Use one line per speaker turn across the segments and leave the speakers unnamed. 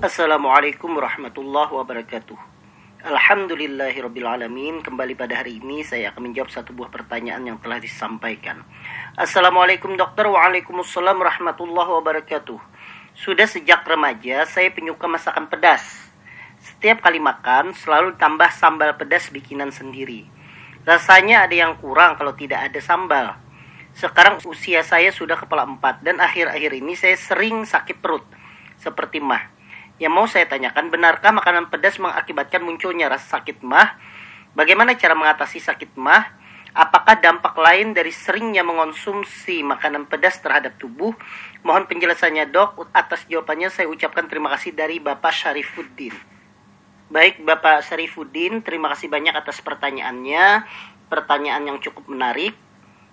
Assalamualaikum warahmatullahi wabarakatuh. Alhamdulillahirrabbilalamin Kembali pada hari ini saya akan menjawab satu buah pertanyaan yang telah disampaikan. Assalamualaikum dokter. Waalaikumsalam warahmatullahi wabarakatuh. Sudah sejak remaja saya penyuka masakan pedas. Setiap kali makan selalu tambah sambal pedas bikinan sendiri. Rasanya ada yang kurang kalau tidak ada sambal. Sekarang usia saya sudah kepala empat Dan akhir-akhir ini saya sering sakit perut Seperti mah yang mau saya tanyakan, benarkah makanan pedas mengakibatkan munculnya rasa sakit mah? Bagaimana cara mengatasi sakit mah? Apakah dampak lain dari seringnya mengonsumsi makanan pedas terhadap tubuh? Mohon penjelasannya dok. Atas jawabannya saya ucapkan terima kasih dari Bapak Syarifuddin. Baik Bapak Syarifuddin, terima kasih banyak atas pertanyaannya. Pertanyaan yang cukup menarik.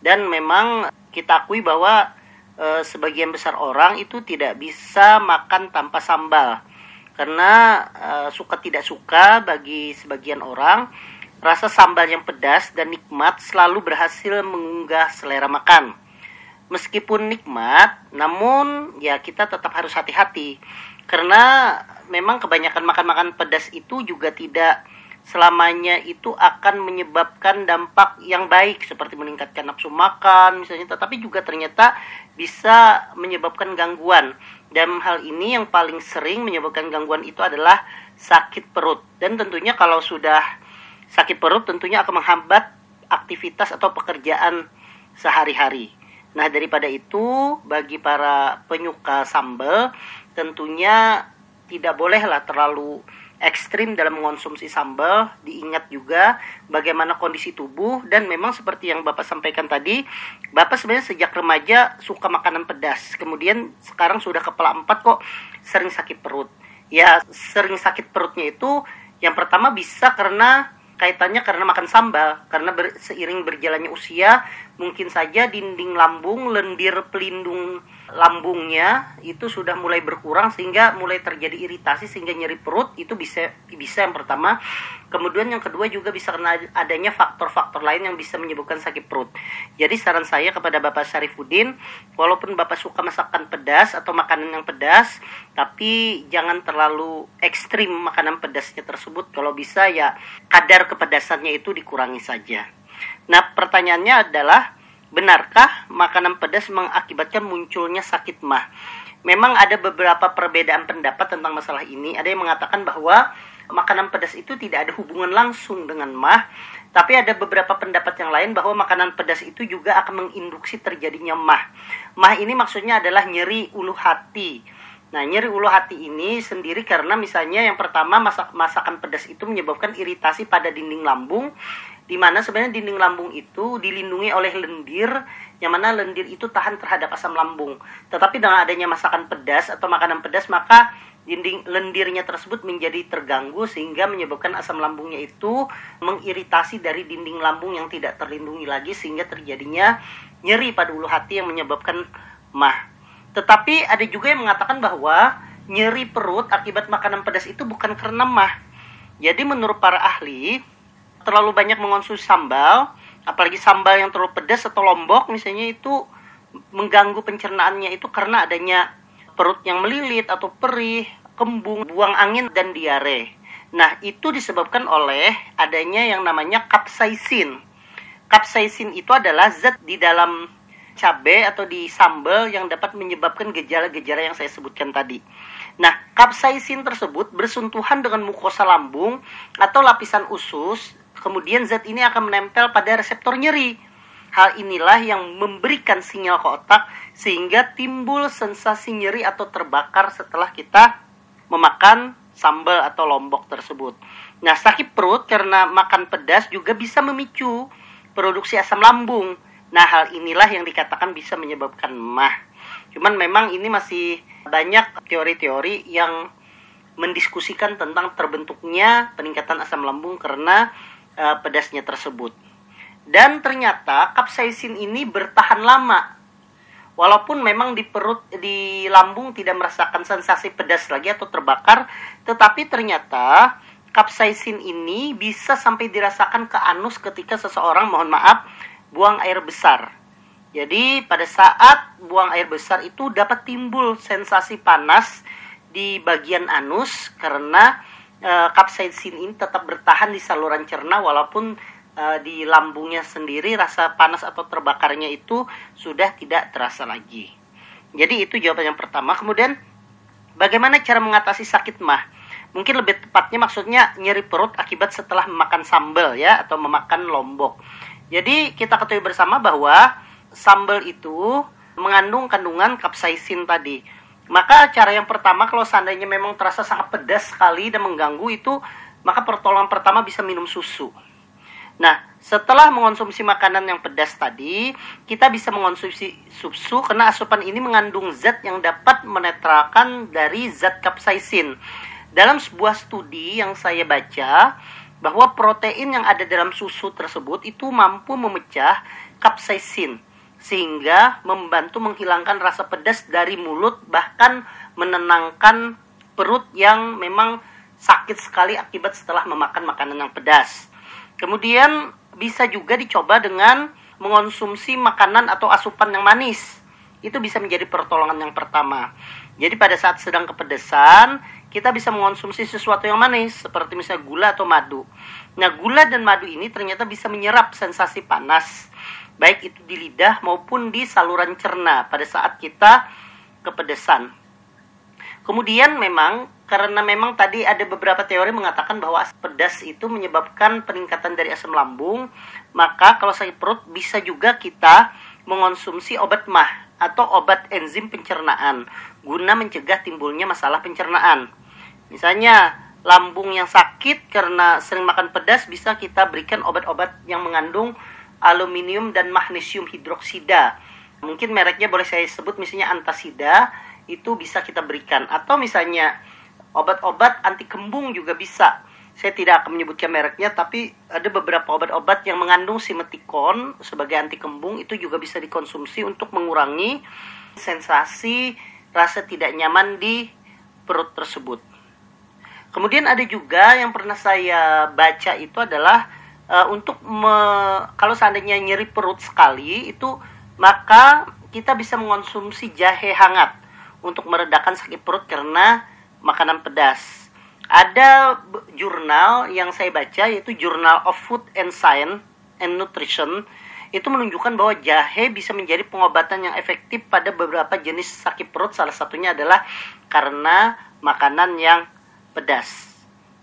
Dan memang kita akui bahwa e, sebagian besar orang itu tidak bisa makan tanpa sambal karena uh, suka tidak suka bagi sebagian orang rasa sambal yang pedas dan nikmat selalu berhasil mengunggah selera makan. Meskipun nikmat, namun ya kita tetap harus hati-hati karena memang kebanyakan makan-makan pedas itu juga tidak selamanya itu akan menyebabkan dampak yang baik seperti meningkatkan nafsu makan misalnya tetapi juga ternyata bisa menyebabkan gangguan dan hal ini yang paling sering menyebabkan gangguan itu adalah sakit perut. Dan tentunya kalau sudah sakit perut tentunya akan menghambat aktivitas atau pekerjaan sehari-hari. Nah, daripada itu bagi para penyuka sambal tentunya tidak bolehlah terlalu ekstrim dalam mengonsumsi sambal, diingat juga bagaimana kondisi tubuh dan memang seperti yang Bapak sampaikan tadi, Bapak sebenarnya sejak remaja suka makanan pedas. Kemudian sekarang sudah kepala empat kok sering sakit perut. Ya, sering sakit perutnya itu yang pertama bisa karena kaitannya karena makan sambal karena ber, seiring berjalannya usia mungkin saja dinding lambung lendir pelindung lambungnya itu sudah mulai berkurang sehingga mulai terjadi iritasi sehingga nyeri perut. Itu bisa bisa yang pertama. Kemudian yang kedua juga bisa karena adanya faktor-faktor lain yang bisa menyebabkan sakit perut. Jadi saran saya kepada Bapak Syarifuddin walaupun Bapak suka masakan pedas atau makanan yang pedas tapi jangan terlalu ekstrim makanan pedasnya tersebut. Kalau bisa ya kadar kepedasannya itu dikurangi saja nah pertanyaannya adalah Benarkah makanan pedas mengakibatkan munculnya sakit mah? Memang ada beberapa perbedaan pendapat tentang masalah ini. Ada yang mengatakan bahwa makanan pedas itu tidak ada hubungan langsung dengan mah, tapi ada beberapa pendapat yang lain bahwa makanan pedas itu juga akan menginduksi terjadinya mah. Mah ini maksudnya adalah nyeri ulu hati. Nah, nyeri ulu hati ini sendiri karena misalnya yang pertama masak masakan pedas itu menyebabkan iritasi pada dinding lambung di mana sebenarnya dinding lambung itu dilindungi oleh lendir yang mana lendir itu tahan terhadap asam lambung. Tetapi dengan adanya masakan pedas atau makanan pedas maka dinding lendirnya tersebut menjadi terganggu sehingga menyebabkan asam lambungnya itu mengiritasi dari dinding lambung yang tidak terlindungi lagi sehingga terjadinya nyeri pada ulu hati yang menyebabkan mah. Tetapi ada juga yang mengatakan bahwa nyeri perut akibat makanan pedas itu bukan karena mah. Jadi menurut para ahli, terlalu banyak mengonsumsi sambal, apalagi sambal yang terlalu pedas atau lombok misalnya itu mengganggu pencernaannya itu karena adanya perut yang melilit atau perih, kembung, buang angin dan diare. Nah, itu disebabkan oleh adanya yang namanya kapsaisin. Kapsaisin itu adalah zat di dalam cabai atau di sambal yang dapat menyebabkan gejala-gejala yang saya sebutkan tadi. Nah, kapsaisin tersebut bersentuhan dengan mukosa lambung atau lapisan usus kemudian zat ini akan menempel pada reseptor nyeri. Hal inilah yang memberikan sinyal ke otak sehingga timbul sensasi nyeri atau terbakar setelah kita memakan sambal atau lombok tersebut. Nah, sakit perut karena makan pedas juga bisa memicu produksi asam lambung. Nah, hal inilah yang dikatakan bisa menyebabkan mah. Cuman memang ini masih banyak teori-teori yang mendiskusikan tentang terbentuknya peningkatan asam lambung karena uh, pedasnya tersebut. Dan ternyata kapsaisin ini bertahan lama. Walaupun memang di perut di lambung tidak merasakan sensasi pedas lagi atau terbakar, tetapi ternyata kapsaisin ini bisa sampai dirasakan ke anus ketika seseorang mohon maaf buang air besar. Jadi pada saat buang air besar itu dapat timbul sensasi panas di bagian anus karena uh, kapsaisin ini tetap bertahan di saluran cerna walaupun uh, di lambungnya sendiri rasa panas atau terbakarnya itu sudah tidak terasa lagi. Jadi itu jawaban yang pertama. Kemudian bagaimana cara mengatasi sakit mah? Mungkin lebih tepatnya maksudnya nyeri perut akibat setelah memakan sambal ya atau memakan lombok. Jadi kita ketahui bersama bahwa sambal itu mengandung kandungan kapsaisin tadi. Maka cara yang pertama kalau seandainya memang terasa sangat pedas sekali dan mengganggu itu, maka pertolongan pertama bisa minum susu. Nah, setelah mengonsumsi makanan yang pedas tadi, kita bisa mengonsumsi susu karena asupan ini mengandung zat yang dapat menetralkan dari zat kapsaisin. Dalam sebuah studi yang saya baca, bahwa protein yang ada dalam susu tersebut itu mampu memecah kapsaisin sehingga membantu menghilangkan rasa pedas dari mulut bahkan menenangkan perut yang memang sakit sekali akibat setelah memakan makanan yang pedas. Kemudian bisa juga dicoba dengan mengonsumsi makanan atau asupan yang manis. Itu bisa menjadi pertolongan yang pertama. Jadi pada saat sedang kepedesan, kita bisa mengonsumsi sesuatu yang manis seperti misalnya gula atau madu. Nah, gula dan madu ini ternyata bisa menyerap sensasi panas baik itu di lidah maupun di saluran cerna pada saat kita kepedesan. Kemudian memang karena memang tadi ada beberapa teori mengatakan bahwa pedas itu menyebabkan peningkatan dari asam lambung, maka kalau sakit perut bisa juga kita mengonsumsi obat mah atau obat enzim pencernaan guna mencegah timbulnya masalah pencernaan. Misalnya lambung yang sakit karena sering makan pedas bisa kita berikan obat-obat yang mengandung aluminium dan magnesium hidroksida. Mungkin mereknya boleh saya sebut misalnya antasida itu bisa kita berikan atau misalnya obat-obat anti kembung juga bisa. Saya tidak akan menyebutkan mereknya, tapi ada beberapa obat-obat yang mengandung simetikon sebagai anti kembung itu juga bisa dikonsumsi untuk mengurangi sensasi rasa tidak nyaman di perut tersebut. Kemudian ada juga yang pernah saya baca itu adalah uh, untuk me, kalau seandainya nyeri perut sekali itu maka kita bisa mengonsumsi jahe hangat untuk meredakan sakit perut karena makanan pedas. Ada jurnal yang saya baca yaitu Journal of Food and Science and Nutrition itu menunjukkan bahwa jahe bisa menjadi pengobatan yang efektif pada beberapa jenis sakit perut salah satunya adalah karena makanan yang pedas.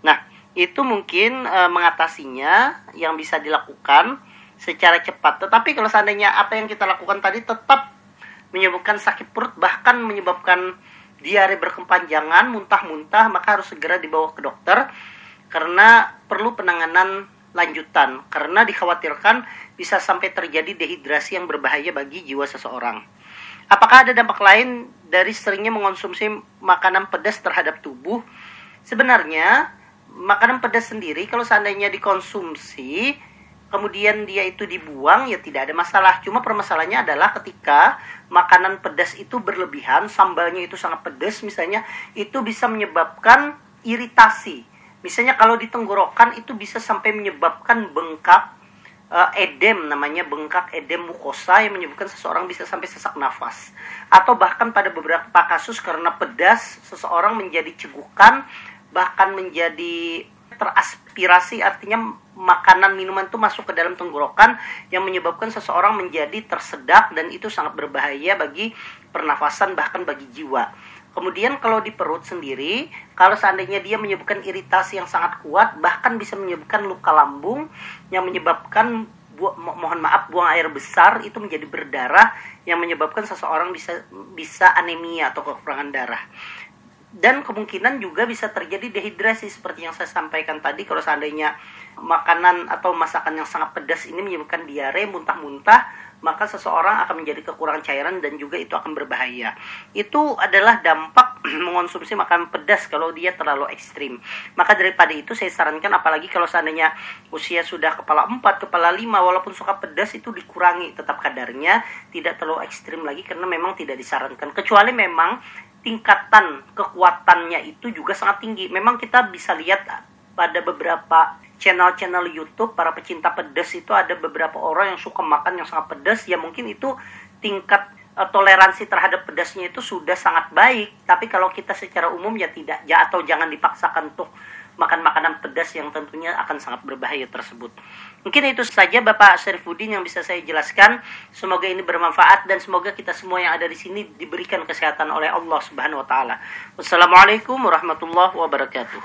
Nah, itu mungkin e, mengatasinya yang bisa dilakukan secara cepat. Tetapi kalau seandainya apa yang kita lakukan tadi tetap menyebabkan sakit perut bahkan menyebabkan diare berkepanjangan, muntah-muntah, maka harus segera dibawa ke dokter karena perlu penanganan lanjutan karena dikhawatirkan bisa sampai terjadi dehidrasi yang berbahaya bagi jiwa seseorang. Apakah ada dampak lain dari seringnya mengonsumsi makanan pedas terhadap tubuh? Sebenarnya makanan pedas sendiri kalau seandainya dikonsumsi kemudian dia itu dibuang ya tidak ada masalah. Cuma permasalahannya adalah ketika makanan pedas itu berlebihan, sambalnya itu sangat pedas misalnya, itu bisa menyebabkan iritasi. Misalnya kalau di tenggorokan itu bisa sampai menyebabkan bengkak uh, edem namanya bengkak edem mukosa yang menyebabkan seseorang bisa sampai sesak nafas. Atau bahkan pada beberapa kasus karena pedas seseorang menjadi cegukan bahkan menjadi teraspirasi artinya makanan minuman itu masuk ke dalam tenggorokan yang menyebabkan seseorang menjadi tersedak dan itu sangat berbahaya bagi pernafasan bahkan bagi jiwa. Kemudian kalau di perut sendiri, kalau seandainya dia menyebabkan iritasi yang sangat kuat, bahkan bisa menyebabkan luka lambung yang menyebabkan mohon maaf buang air besar itu menjadi berdarah yang menyebabkan seseorang bisa bisa anemia atau kekurangan darah dan kemungkinan juga bisa terjadi dehidrasi seperti yang saya sampaikan tadi. Kalau seandainya makanan atau masakan yang sangat pedas ini menyebabkan diare muntah-muntah maka seseorang akan menjadi kekurangan cairan dan juga itu akan berbahaya. Itu adalah dampak mengonsumsi makanan pedas kalau dia terlalu ekstrim. Maka daripada itu saya sarankan apalagi kalau seandainya usia sudah kepala 4, kepala 5 walaupun suka pedas itu dikurangi tetap kadarnya tidak terlalu ekstrim lagi karena memang tidak disarankan. Kecuali memang tingkatan kekuatannya itu juga sangat tinggi. Memang kita bisa lihat pada beberapa channel-channel YouTube para pecinta pedas itu ada beberapa orang yang suka makan yang sangat pedas ya mungkin itu tingkat uh, toleransi terhadap pedasnya itu sudah sangat baik. Tapi kalau kita secara umum ya tidak ya atau jangan dipaksakan untuk makan makanan pedas yang tentunya akan sangat berbahaya tersebut. Mungkin itu saja Bapak Syarifuddin yang bisa saya jelaskan. Semoga ini bermanfaat dan semoga kita semua yang ada di sini diberikan kesehatan oleh Allah Subhanahu wa taala. Wassalamualaikum warahmatullahi wabarakatuh.